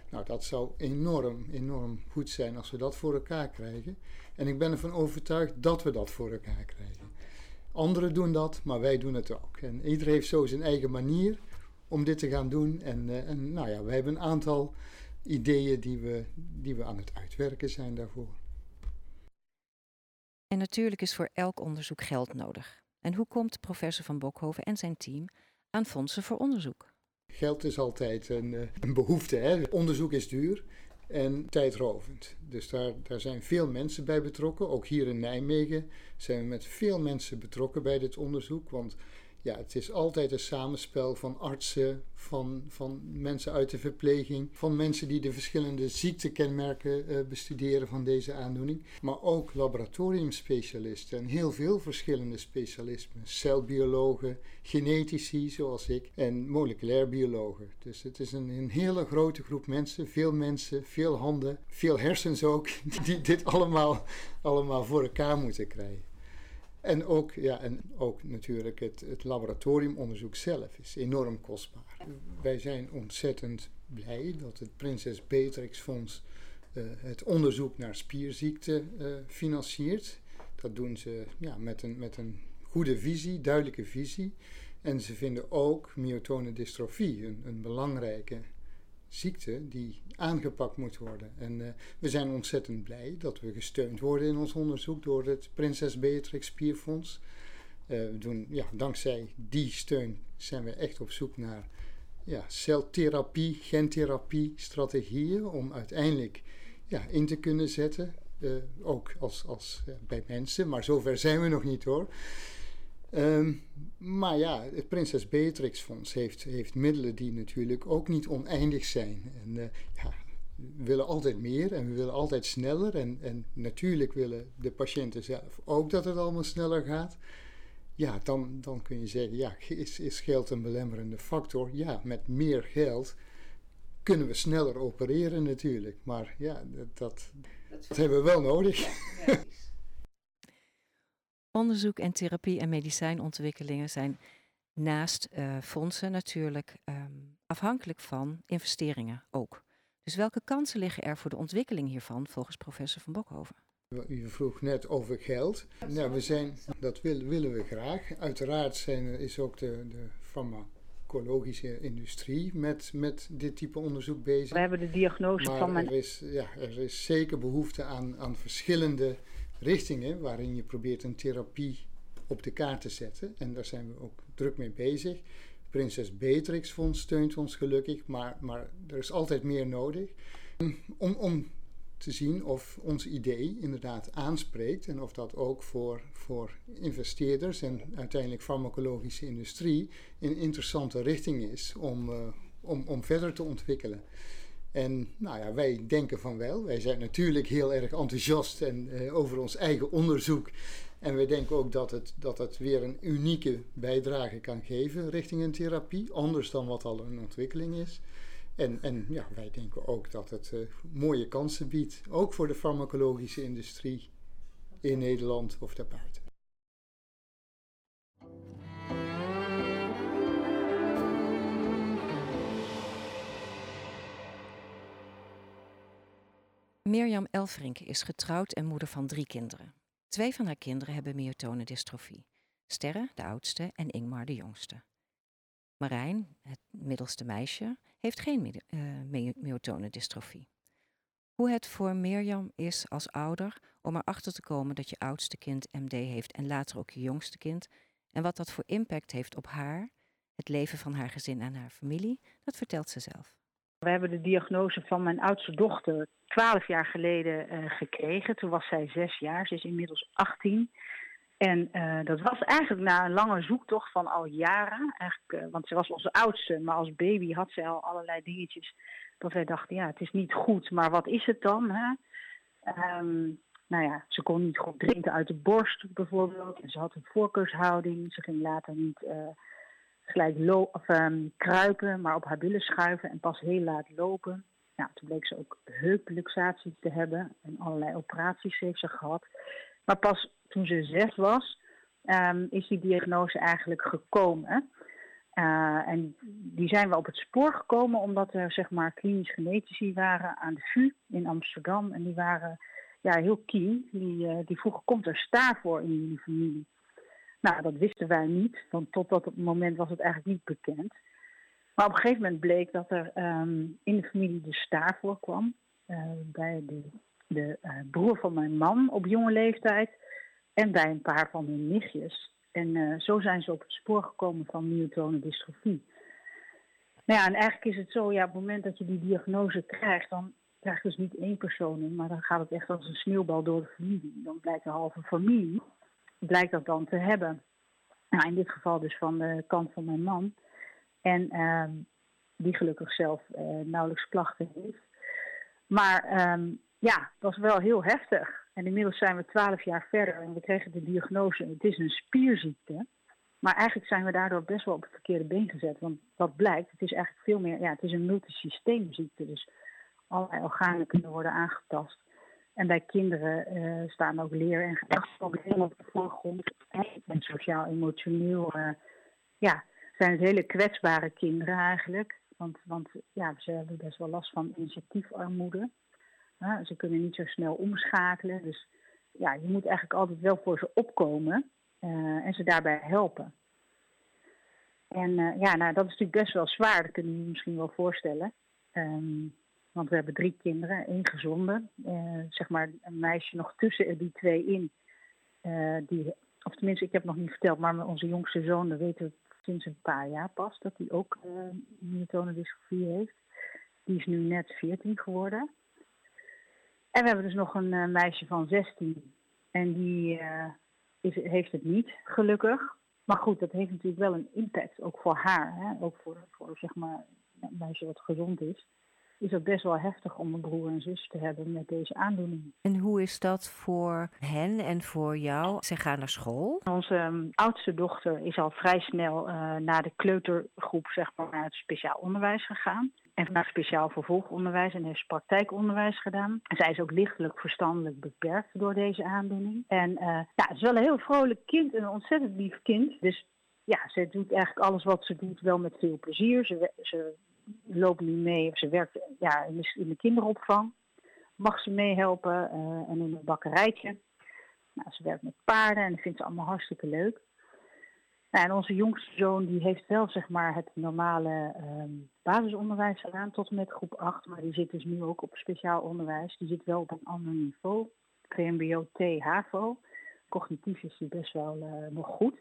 [SPEAKER 6] Nou, dat zou enorm, enorm goed zijn als we dat voor elkaar krijgen. En ik ben ervan overtuigd dat we dat voor elkaar krijgen. Anderen doen dat, maar wij doen het ook. En iedereen heeft zo zijn eigen manier om dit te gaan doen. En, uh, en nou ja, wij hebben een aantal ideeën die we, die we aan het uitwerken zijn daarvoor.
[SPEAKER 1] En natuurlijk is voor elk onderzoek geld nodig. En hoe komt professor Van Bokhoven en zijn team aan fondsen voor onderzoek?
[SPEAKER 6] Geld is altijd een, eh, een behoefte. Hè? Onderzoek is duur en tijdrovend. Dus daar, daar zijn veel mensen bij betrokken. Ook hier in Nijmegen zijn we met veel mensen betrokken bij dit onderzoek. Want ja, het is altijd een samenspel van artsen, van, van mensen uit de verpleging, van mensen die de verschillende ziektekenmerken uh, bestuderen van deze aandoening, maar ook laboratoriumspecialisten en heel veel verschillende specialismen, celbiologen, genetici zoals ik en moleculair biologen. Dus het is een, een hele grote groep mensen, veel mensen, veel handen, veel hersens ook, die dit allemaal, allemaal voor elkaar moeten krijgen. En ook, ja, en ook natuurlijk het, het laboratoriumonderzoek zelf is enorm kostbaar. Wij zijn ontzettend blij dat het Prinses Beatrix Fonds het onderzoek naar spierziekten financiert. Dat doen ze ja, met, een, met een goede visie, duidelijke visie. En ze vinden ook myotone dystrofie een, een belangrijke ziekte die aangepakt moet worden. En uh, we zijn ontzettend blij dat we gesteund worden in ons onderzoek door het Prinses Beatrix Spierfonds. Uh, we doen, ja, dankzij die steun zijn we echt op zoek naar ja, celtherapie, gentherapie, strategieën om uiteindelijk ja, in te kunnen zetten. Uh, ook als, als bij mensen, maar zover zijn we nog niet hoor. Um, maar ja, het Prinses Beatrix Fonds heeft, heeft middelen die natuurlijk ook niet oneindig zijn. En uh, ja, we willen altijd meer en we willen altijd sneller. En, en natuurlijk willen de patiënten zelf ook dat het allemaal sneller gaat. Ja, dan, dan kun je zeggen, ja, is, is geld een belemmerende factor? Ja, met meer geld kunnen we sneller opereren natuurlijk. Maar ja, dat, dat, dat hebben we wel nodig. Ja,
[SPEAKER 1] Onderzoek en therapie en medicijnontwikkelingen zijn naast uh, fondsen natuurlijk um, afhankelijk van investeringen ook. Dus welke kansen liggen er voor de ontwikkeling hiervan volgens professor Van Bokhoven?
[SPEAKER 6] U vroeg net over geld. Nou, we zijn, dat wil, willen we graag. Uiteraard zijn, is ook de, de farmacologische industrie met, met dit type onderzoek bezig.
[SPEAKER 7] We hebben de diagnose
[SPEAKER 6] maar
[SPEAKER 7] van mijn...
[SPEAKER 6] Er is, ja, er is zeker behoefte aan, aan verschillende richtingen waarin je probeert een therapie op de kaart te zetten. En daar zijn we ook druk mee bezig. Prinses Beatrix Fonds steunt ons gelukkig, maar, maar er is altijd meer nodig. Om, om te zien of ons idee inderdaad aanspreekt en of dat ook voor, voor investeerders en uiteindelijk farmacologische industrie een interessante richting is om, uh, om, om verder te ontwikkelen. En nou ja, wij denken van wel. Wij zijn natuurlijk heel erg enthousiast en, uh, over ons eigen onderzoek. En wij denken ook dat het, dat het weer een unieke bijdrage kan geven richting een therapie. Anders dan wat al een ontwikkeling is. En, en ja, wij denken ook dat het uh, mooie kansen biedt. Ook voor de farmacologische industrie in Nederland of daarbuiten.
[SPEAKER 1] Mirjam Elfrink is getrouwd en moeder van drie kinderen. Twee van haar kinderen hebben myotone dystrofie. Sterre, de oudste, en Ingmar, de jongste. Marijn, het middelste meisje, heeft geen uh, myotone dystrofie. Hoe het voor Mirjam is als ouder om erachter te komen dat je oudste kind MD heeft en later ook je jongste kind, en wat dat voor impact heeft op haar, het leven van haar gezin en haar familie, dat vertelt ze zelf.
[SPEAKER 7] We hebben de diagnose van mijn oudste dochter twaalf jaar geleden uh, gekregen. Toen was zij zes jaar, ze is inmiddels 18. En uh, dat was eigenlijk na een lange zoektocht van al jaren. Eigenlijk, uh, want ze was onze oudste, maar als baby had ze al allerlei dingetjes. Dat wij dachten, ja, het is niet goed, maar wat is het dan? Hè? Um, nou ja, ze kon niet goed drinken uit de borst bijvoorbeeld. En ze had een voorkeurshouding. Ze ging later niet gelijk of, um, kruipen, maar op haar billen schuiven en pas heel laat lopen. Ja, toen bleek ze ook heupluxatie te hebben en allerlei operaties heeft ze gehad. Maar pas toen ze zes was, um, is die diagnose eigenlijk gekomen. Uh, en die zijn we op het spoor gekomen omdat er zeg maar klinisch genetici waren aan de VU in Amsterdam. En die waren ja, heel keen. Die, uh, die vroegen, komt er sta voor in jullie familie? Nou, dat wisten wij niet, want tot dat moment was het eigenlijk niet bekend. Maar op een gegeven moment bleek dat er um, in de familie de staar voorkwam. Uh, bij de, de uh, broer van mijn man op jonge leeftijd en bij een paar van hun nichtjes. En uh, zo zijn ze op het spoor gekomen van myotone dystrofie. Nou ja, en eigenlijk is het zo, ja, op het moment dat je die diagnose krijgt, dan krijg je dus niet één persoon in, maar dan gaat het echt als een sneeuwbal door de familie. Dan blijkt de halve familie blijkt dat dan te hebben. Nou, in dit geval dus van de kant van mijn man. En uh, die gelukkig zelf uh, nauwelijks klachten heeft. Maar um, ja, dat was wel heel heftig. En inmiddels zijn we twaalf jaar verder en we kregen de diagnose, het is een spierziekte. Maar eigenlijk zijn we daardoor best wel op het verkeerde been gezet. Want wat blijkt, het is eigenlijk veel meer, ja, het is een multisysteemziekte. Dus allerlei organen kunnen worden aangetast. En bij kinderen uh, staan ook leer- en gedachtsproblemen op de voorgrond. En sociaal-emotioneel uh, ja, zijn het hele kwetsbare kinderen eigenlijk. Want, want ja, ze hebben best wel last van initiatiefarmoede. ze kunnen niet zo snel omschakelen. Dus ja, je moet eigenlijk altijd wel voor ze opkomen en ze daarbij helpen. En ja, nou, dat is natuurlijk best wel zwaar, dat kunnen je misschien wel voorstellen. Ehm, want we hebben drie kinderen, één gezonde. zeg maar een meisje nog tussen die twee in. die of tenminste, ik heb nog niet verteld, maar onze jongste zoon, dat weten we sinds een paar jaar pas, dat hij ook uh, myotone dystrofie heeft. Die is nu net 14 geworden. En we hebben dus nog een meisje van 16. En die is, heeft het niet, gelukkig. Maar goed, dat heeft natuurlijk wel een impact, ook voor haar. Hè? Ook voor, voor zeg maar, een meisje wat gezond is is het best wel heftig om een broer en zus te hebben met deze aandoening.
[SPEAKER 1] En hoe is dat voor hen en voor jou? Ze gaan naar school?
[SPEAKER 7] Onze um, oudste dochter is al vrij snel uh, naar de kleutergroep, zeg maar, naar het speciaal onderwijs gegaan. En naar speciaal vervolgonderwijs en heeft praktijkonderwijs gedaan. En zij is ook lichtelijk verstandelijk beperkt door deze aandoening. En uh, ja, het is wel een heel vrolijk kind en een ontzettend lief kind. Dus ja, ze doet eigenlijk alles wat ze doet wel met veel plezier. Ze, ze loopt nu mee, of ze werkt ja, in, de, in de kinderopvang. Mag ze meehelpen uh, en in een bakkerijtje. Nou, ze werkt met paarden en vindt ze allemaal hartstikke leuk. Nou, en onze jongste zoon die heeft wel zeg maar, het normale um, basisonderwijs gedaan tot en met groep 8. Maar die zit dus nu ook op speciaal onderwijs. Die zit wel op een ander niveau. VMBO, T. Cognitief is die best wel uh, nog goed.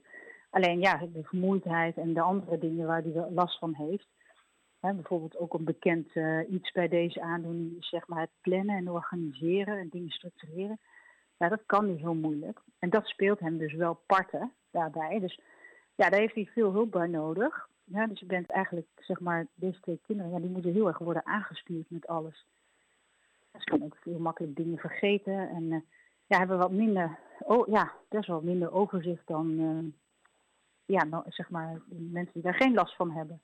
[SPEAKER 7] Alleen ja, de vermoeidheid en de andere dingen waar hij last van heeft bijvoorbeeld ook een bekend uh, iets bij deze aandoening is zeg maar het plannen en organiseren en dingen structureren. Ja, dat kan niet heel moeilijk. En dat speelt hem dus wel parten daarbij. Dus ja, daar heeft hij veel hulp bij nodig. Ja, dus je bent eigenlijk, zeg maar, deze twee kinderen, ja, die moeten heel erg worden aangestuurd met alles. Ze kunnen ook veel makkelijk dingen vergeten en uh, ja, hebben wat minder, oh ja, best wel minder overzicht dan, uh, ja, nou, zeg maar, mensen die daar geen last van hebben.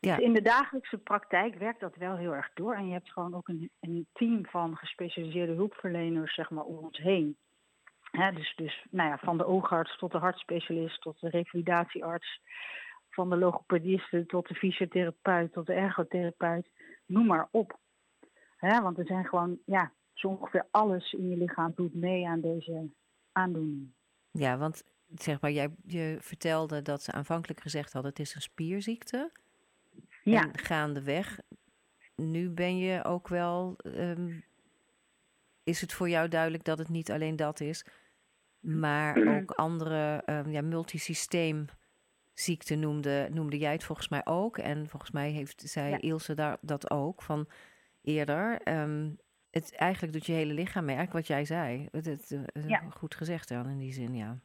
[SPEAKER 7] Ja. Dus in de dagelijkse praktijk werkt dat wel heel erg door. En je hebt gewoon ook een, een team van gespecialiseerde hulpverleners zeg maar, om ons heen. dus dus nou ja, van de oogarts tot de hartspecialist, tot de revalidatiearts, van de logopediste tot de fysiotherapeut, tot de ergotherapeut, noem maar op. want er zijn gewoon, ja, zo ongeveer alles in je lichaam doet mee aan deze aandoening.
[SPEAKER 1] Ja, want zeg maar, jij je vertelde dat ze aanvankelijk gezegd hadden: het is een spierziekte. Ja. En gaandeweg, nu ben je ook wel. Um, is het voor jou duidelijk dat het niet alleen dat is, maar ook andere um, ja, multisysteemziekten noemde, noemde jij het volgens mij ook. En volgens mij heeft zij ja. Ilse daar, dat ook van eerder. Um, het eigenlijk doet je hele lichaam mee, eigenlijk wat jij zei. Het, het, het ja. Goed gezegd dan in die zin, ja.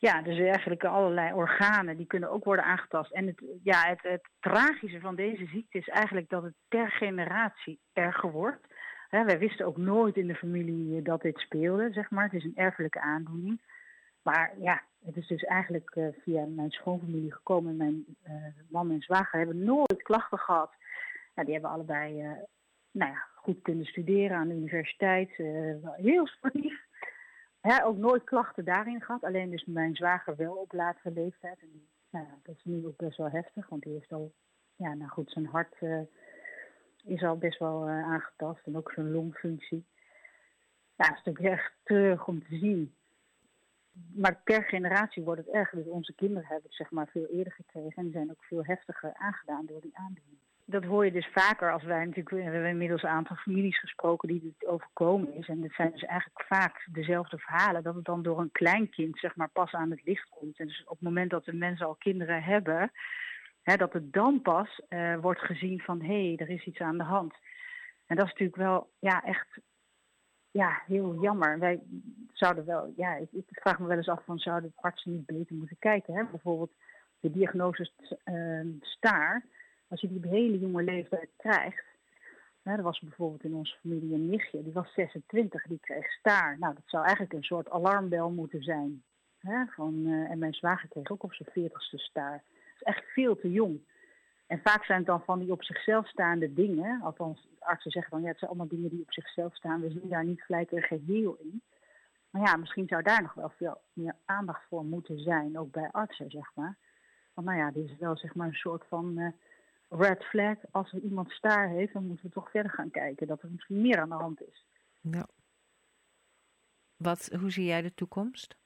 [SPEAKER 7] Ja, dus eigenlijk allerlei organen die kunnen ook worden aangetast. En het, ja, het, het tragische van deze ziekte is eigenlijk dat het per generatie erger wordt. Wij wisten ook nooit in de familie eh, dat dit speelde, zeg maar. Het is een erfelijke aandoening. Maar ja, het is dus eigenlijk uh, via mijn schoonfamilie gekomen. Mijn uh, man en zwager hebben nooit klachten gehad. Ja, die hebben allebei nou ja, goed kunnen studeren aan de universiteit. heel sportief. Ja, ook nooit klachten daarin gehad. Alleen dus mijn zwager wel op latere leeftijd. En dat is nu ook best wel heftig, want die heeft al, ja, nou goed, zijn hart uh, is al best wel uh, aangetast en ook zijn longfunctie. Ja, is natuurlijk echt terug om te zien. Maar per generatie wordt het erger. Dus onze kinderen hebben het zeg maar veel eerder gekregen en die zijn ook veel heftiger aangedaan door die aandoening dat hoor je dus vaker als wij natuurlijk, we hebben inmiddels een aantal families gesproken die het overkomen is. En het zijn dus eigenlijk vaak dezelfde verhalen, dat het dan door een kleinkind zeg maar pas aan het licht komt. En dus op het moment dat de mensen al kinderen hebben, hè, dat het dan pas uh, wordt gezien van hé, hey, er is iets aan de hand. En dat is natuurlijk wel ja, echt ja, heel jammer. Wij zouden wel, ja, ik, vraag me wel eens af van zouden artsen niet beter moeten kijken. Hè? Bijvoorbeeld de diagnose uh, staar als je die op hele jonge leeftijd krijgt. Hè, er was bijvoorbeeld in onze familie een nichtje, die was 26, die kreeg staar. Nou, dat zou eigenlijk een soort alarmbel moeten zijn. Hè, van, uh, en mijn zwager kreeg ook op zijn 40ste staar. Dat is echt veel te jong. En vaak zijn het dan van die op zichzelf staande dingen. Althans, artsen zeggen dan, ja, het zijn allemaal dingen die op zichzelf staan. We zien daar niet gelijk een geheel in. Maar ja, misschien zou daar nog wel veel meer aandacht voor moeten zijn, ook bij artsen, zeg maar. Want nou ja, dit is wel zeg maar een soort van uh, red flag. Als er iemand staar heeft, dan moeten we toch verder gaan kijken dat er misschien meer aan de hand is.
[SPEAKER 1] Wat, hoe zie jij de toekomst?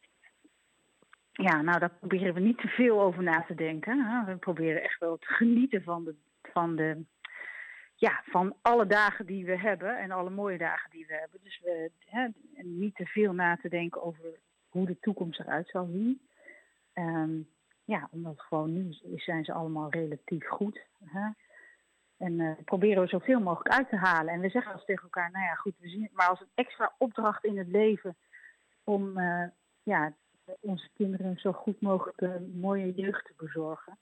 [SPEAKER 7] Ja, nou daar proberen we niet te veel over na te denken. Hè. We proberen echt wel te genieten van de, van de ja, van alle dagen die we hebben en alle mooie dagen die we hebben. Dus we hè, niet te veel na te denken over hoe de toekomst eruit zal zien. Um, ja, omdat gewoon nu zijn ze allemaal relatief goed. Hè? En uh, proberen we zoveel mogelijk uit te halen. En we zeggen als tegen elkaar, nou ja, goed, we zien het maar als een extra opdracht in het leven om uh, ja, onze kinderen zo goed mogelijk een mooie jeugd te bezorgen.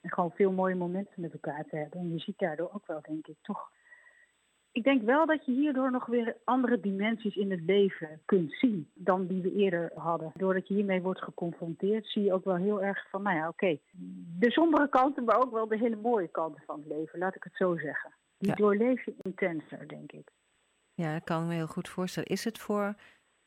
[SPEAKER 7] En gewoon veel mooie momenten met elkaar te hebben. En je ziet daardoor ook wel, denk ik, toch. Ik denk wel dat je hierdoor nog weer andere dimensies in het leven kunt zien dan die we eerder hadden. Doordat je hiermee wordt geconfronteerd, zie je ook wel heel erg van, nou ja, oké, de sombere kanten, maar ook wel de hele mooie kanten van het leven, laat ik het zo zeggen. Die doorleef je intenser, denk ik.
[SPEAKER 1] Ja, dat kan ik me heel goed voorstellen. Is het voor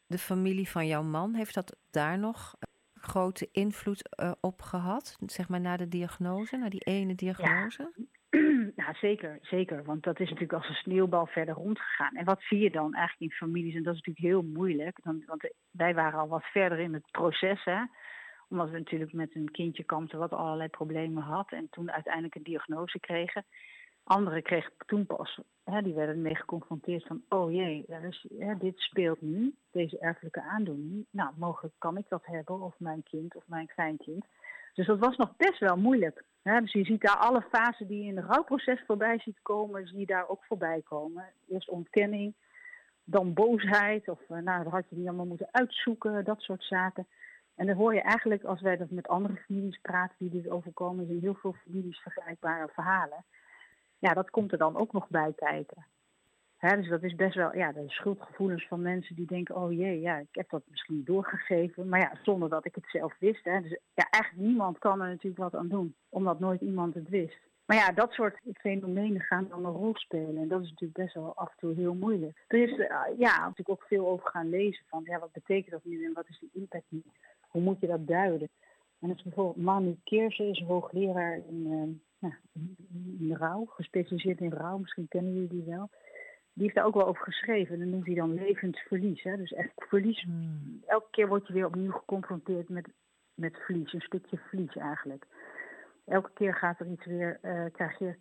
[SPEAKER 1] de familie van jouw man, heeft dat daar nog grote invloed uh, op gehad? Zeg maar na de diagnose, na die ene diagnose?
[SPEAKER 7] Ja. zeker, zeker. Want dat is natuurlijk als een sneeuwbal verder rondgegaan. En wat zie je dan eigenlijk in families? En dat is natuurlijk heel moeilijk. Want wij waren al wat verder in het proces. Hè? Omdat we natuurlijk met een kindje kampten wat allerlei problemen had. En toen uiteindelijk een diagnose kregen. Anderen kregen toen pas, hè, die werden mee geconfronteerd van, oh jee, is, hè, dit speelt nu, deze erfelijke aandoening. Nou, mogelijk kan ik dat hebben, of mijn kind, of mijn kleinkind. Dus dat was nog best wel moeilijk. Dus je ziet daar alle fasen die je in het rouwproces voorbij ziet komen, zie je daar ook voorbij komen. Eerst ontkenning, dan boosheid, of uh, nou, dat had je niet allemaal moeten uitzoeken, dat soort zaken. En dan hoor je eigenlijk, als wij dat met andere families praten die dit overkomen, zijn heel veel families vergelijkbare verhalen ja, dat komt er dan ook nog bij kijken. Dus dat is best wel, ja, de schuldgevoelens van mensen die denken, oh jee, ja, ik heb dat misschien doorgegeven. Maar ja, zonder dat ik het zelf wist. Hè. Dus ja, eigenlijk niemand kan er natuurlijk wat aan doen, omdat nooit iemand het wist. Maar ja, dat soort fenomenen gaan dan een rol spelen. En dat is natuurlijk best wel af en toe heel moeilijk. Er is uh, ja, natuurlijk ook veel over gaan lezen van, ja, wat betekent dat nu en wat is de impact nu? Hoe moet je dat duiden? En dat is bijvoorbeeld Manu Keerse, is hoogleraar in... Uh, in rouw, gespecialiseerd in rouw, misschien kennen jullie die wel. Die heeft daar ook wel over geschreven. En dat noemt hij dan levend verlies. Hè? Dus echt verlies. Hmm. Elke keer word je weer opnieuw geconfronteerd met, met verlies. Een stukje verlies eigenlijk. Elke keer gaat er iets weer, uh, krijg je,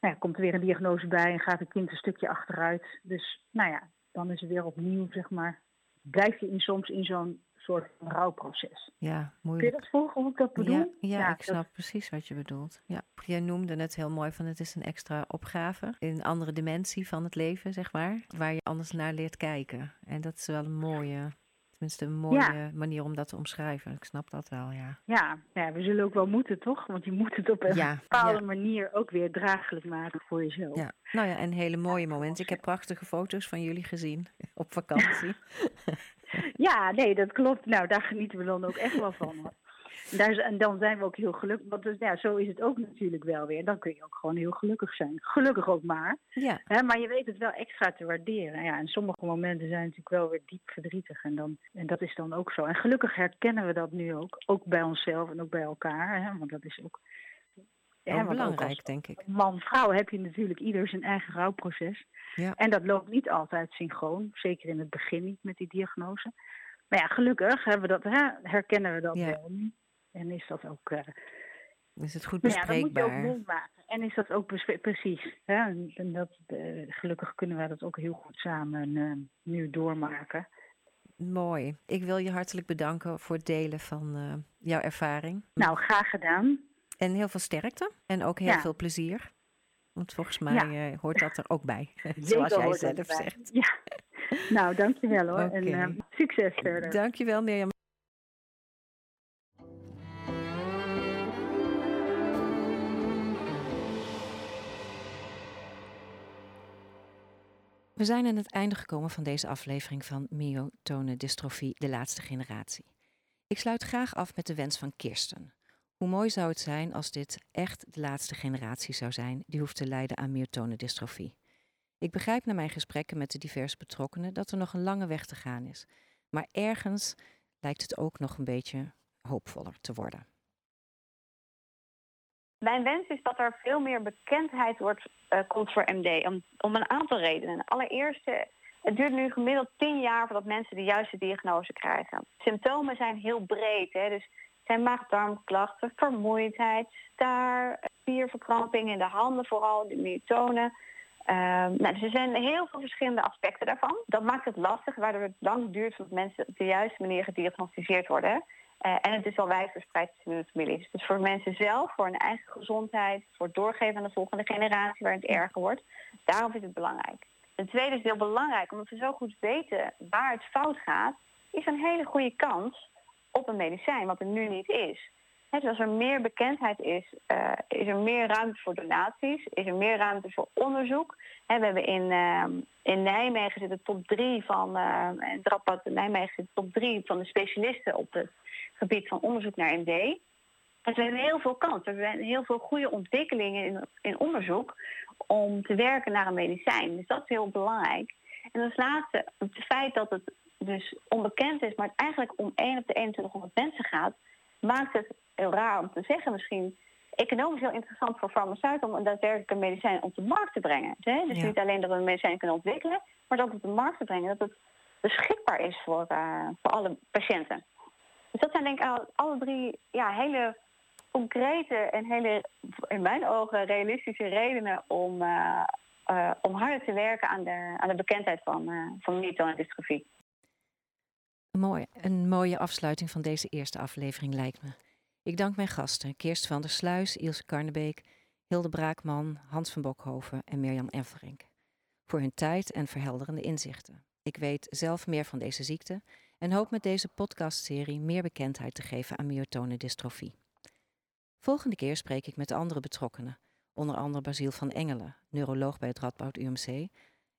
[SPEAKER 7] nou ja, komt er weer een diagnose bij en gaat het kind een stukje achteruit. Dus nou ja, dan is het weer opnieuw, zeg maar. Blijf je in, soms in zo'n soort van rouwproces.
[SPEAKER 1] Ja, moeilijk.
[SPEAKER 7] Kun je dat volgen hoe ik dat bedoel?
[SPEAKER 1] Ja, ja, ik snap precies wat je bedoelt. Ja. Jij noemde het heel mooi van het is een extra opgave. In een andere dimensie van het leven, zeg maar. Waar je anders naar leert kijken. En dat is wel een mooie, tenminste een mooie manier om dat te omschrijven. Ik snap dat wel, ja.
[SPEAKER 7] Ja, ja we zullen ook wel moeten, toch? Want je moet het op een bepaalde manier ook weer draaglijk maken voor jezelf.
[SPEAKER 1] Ja, nou ja, en hele mooie momenten. Ik heb prachtige foto's van jullie gezien op vakantie.
[SPEAKER 7] ja, nee, dat klopt. Nou, daar genieten we dan ook echt wel van. Daar, en dan zijn we ook heel gelukkig. Want dus, ja, zo is het ook natuurlijk wel weer. Dan kun je ook gewoon heel gelukkig zijn. Gelukkig ook maar.
[SPEAKER 1] Ja.
[SPEAKER 7] Hè, maar je weet het wel extra te waarderen. Ja, en sommige momenten zijn natuurlijk wel weer diep verdrietig. En, dan, en dat is dan ook zo. En gelukkig herkennen we dat nu ook. Ook bij onszelf en ook bij elkaar. Hè, want dat is ook...
[SPEAKER 1] Ja, belangrijk, denk ik.
[SPEAKER 7] Man, vrouw heb je natuurlijk ieder zijn eigen rouwproces. Ja. En dat loopt niet altijd synchroon, zeker in het begin niet met die diagnose. Maar ja, gelukkig hebben we dat, hè, herkennen we dat wel nu. En is dat ook. Uh,
[SPEAKER 1] is het goed bespreekbaar?
[SPEAKER 7] Ja, dat moet je ook meemaken. En is dat ook precies. Hè? En dat, uh, gelukkig kunnen wij dat ook heel goed samen uh, nu doormaken.
[SPEAKER 1] Mooi. Ik wil je hartelijk bedanken voor het delen van jouw ervaring.
[SPEAKER 7] Nou, graag gedaan.
[SPEAKER 1] En heel veel sterkte en ook heel veel plezier. Want volgens mij uh, hoort dat er ook bij, zoals jij zelf zegt.
[SPEAKER 7] Ja. Nou, dankjewel hoor. Okay. En uh, succes verder.
[SPEAKER 1] Dankjewel Mirjam. We zijn aan het einde gekomen van deze aflevering van myotone dystrofie, de laatste generatie. Ik sluit graag af met de wens van Kirsten. Hoe mooi zou het zijn als dit echt de laatste generatie zou zijn die hoeft te lijden aan myotone dystrofie. Ik begrijp na mijn gesprekken met de diverse betrokkenen dat er nog een lange weg te gaan is, maar ergens lijkt het ook nog een beetje hoopvoller te worden.
[SPEAKER 2] Mijn wens is dat er veel meer bekendheid wordt, uh, komt voor MD. Om, om een aantal redenen. Allereerst, het duurt nu gemiddeld tien jaar voordat mensen de juiste diagnose krijgen. Symptomen zijn heel breed. Hè? Dus zijn maag-darmklachten, vermoeidheid, staar, spierverkramping in de handen vooral, de myotonen. Ehm, nou, dus er zijn heel veel verschillende aspecten daarvan. Dat maakt het lastig, waardoor het lang duurt voordat mensen op de juiste manier gediagnosticeerd worden. Uh, en het is al wijd verspreid in de familie. Dus voor mensen zelf, voor hun eigen gezondheid, voor het doorgeven aan de volgende generatie waar het erger wordt. Daarom is het belangrijk. Ten tweede is het heel belangrijk, omdat we zo goed weten waar het fout gaat, is een hele goede kans op een medicijn, wat er nu niet is. dus als er meer bekendheid is, uh, is er meer ruimte voor donaties, is er meer ruimte voor onderzoek. we hebben in, uh, in Nijmegen zit de top drie van, uh, in Nijmegen zit de top drie van de specialisten op het gebied van onderzoek naar MD. Dus we hebben heel veel kans. We hebben heel veel goede ontwikkelingen in, in onderzoek om te werken naar een medicijn. Dus dat is heel belangrijk. En als laatste, het feit dat het dus onbekend is, maar het eigenlijk om 1 op de 2100 mensen gaat, maakt het heel raar om te zeggen misschien economisch heel interessant voor farmaceuten om een daadwerkelijke medicijn op de markt te brengen. Dus niet alleen dat we een medicijn kunnen ontwikkelen, maar dat op de markt te brengen, dat het beschikbaar is voor, uh, voor alle patiënten. Dus dat zijn denk ik alle drie ja, hele concrete en hele, in mijn ogen, realistische redenen om, uh, uh, om harder te werken aan de, aan de bekendheid van, uh, van en dystrofie.
[SPEAKER 1] Mooi, een mooie afsluiting van deze eerste aflevering lijkt me. Ik dank mijn gasten, Kirst van der Sluis, Ilse Karnebeek, Hilde Braakman, Hans van Bokhoven en Mirjam Everink. Voor hun tijd en verhelderende inzichten. Ik weet zelf meer van deze ziekte en hoop met deze podcastserie meer bekendheid te geven aan myotone dystrofie. Volgende keer spreek ik met andere betrokkenen, onder andere Basiel van Engelen, neuroloog bij het Radboud UMC,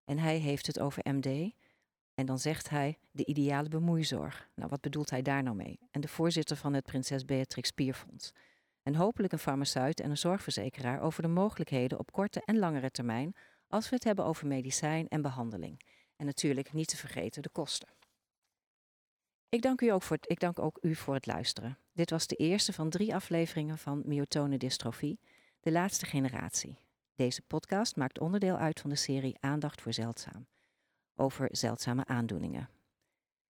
[SPEAKER 1] en hij heeft het over MD. En dan zegt hij de ideale bemoeizorg. Nou, wat bedoelt hij daar nou mee? En de voorzitter van het Prinses Beatrix Spierfonds. En hopelijk een farmaceut en een zorgverzekeraar over de mogelijkheden op korte en langere termijn als we het hebben over medicijn en behandeling. En natuurlijk niet te vergeten de kosten. Ik dank, u ook voor het, ik dank ook u voor het luisteren. Dit was de eerste van drie afleveringen van myotone dystrofie, de laatste generatie. Deze podcast maakt onderdeel uit van de serie Aandacht voor Zeldzaam, over zeldzame aandoeningen.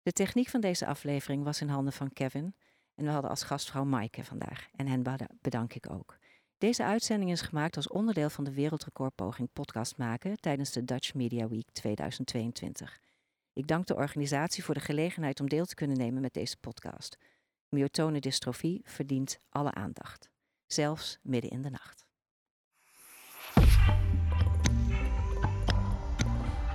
[SPEAKER 1] De techniek van deze aflevering was in handen van Kevin en we hadden als gastvrouw Maaike vandaag en hen bedank ik ook. Deze uitzending is gemaakt als onderdeel van de wereldrecordpoging podcast maken tijdens de Dutch Media Week 2022. Ik dank de organisatie voor de gelegenheid om deel te kunnen nemen met deze podcast. Myotone dystrofie verdient alle aandacht, zelfs midden in de nacht.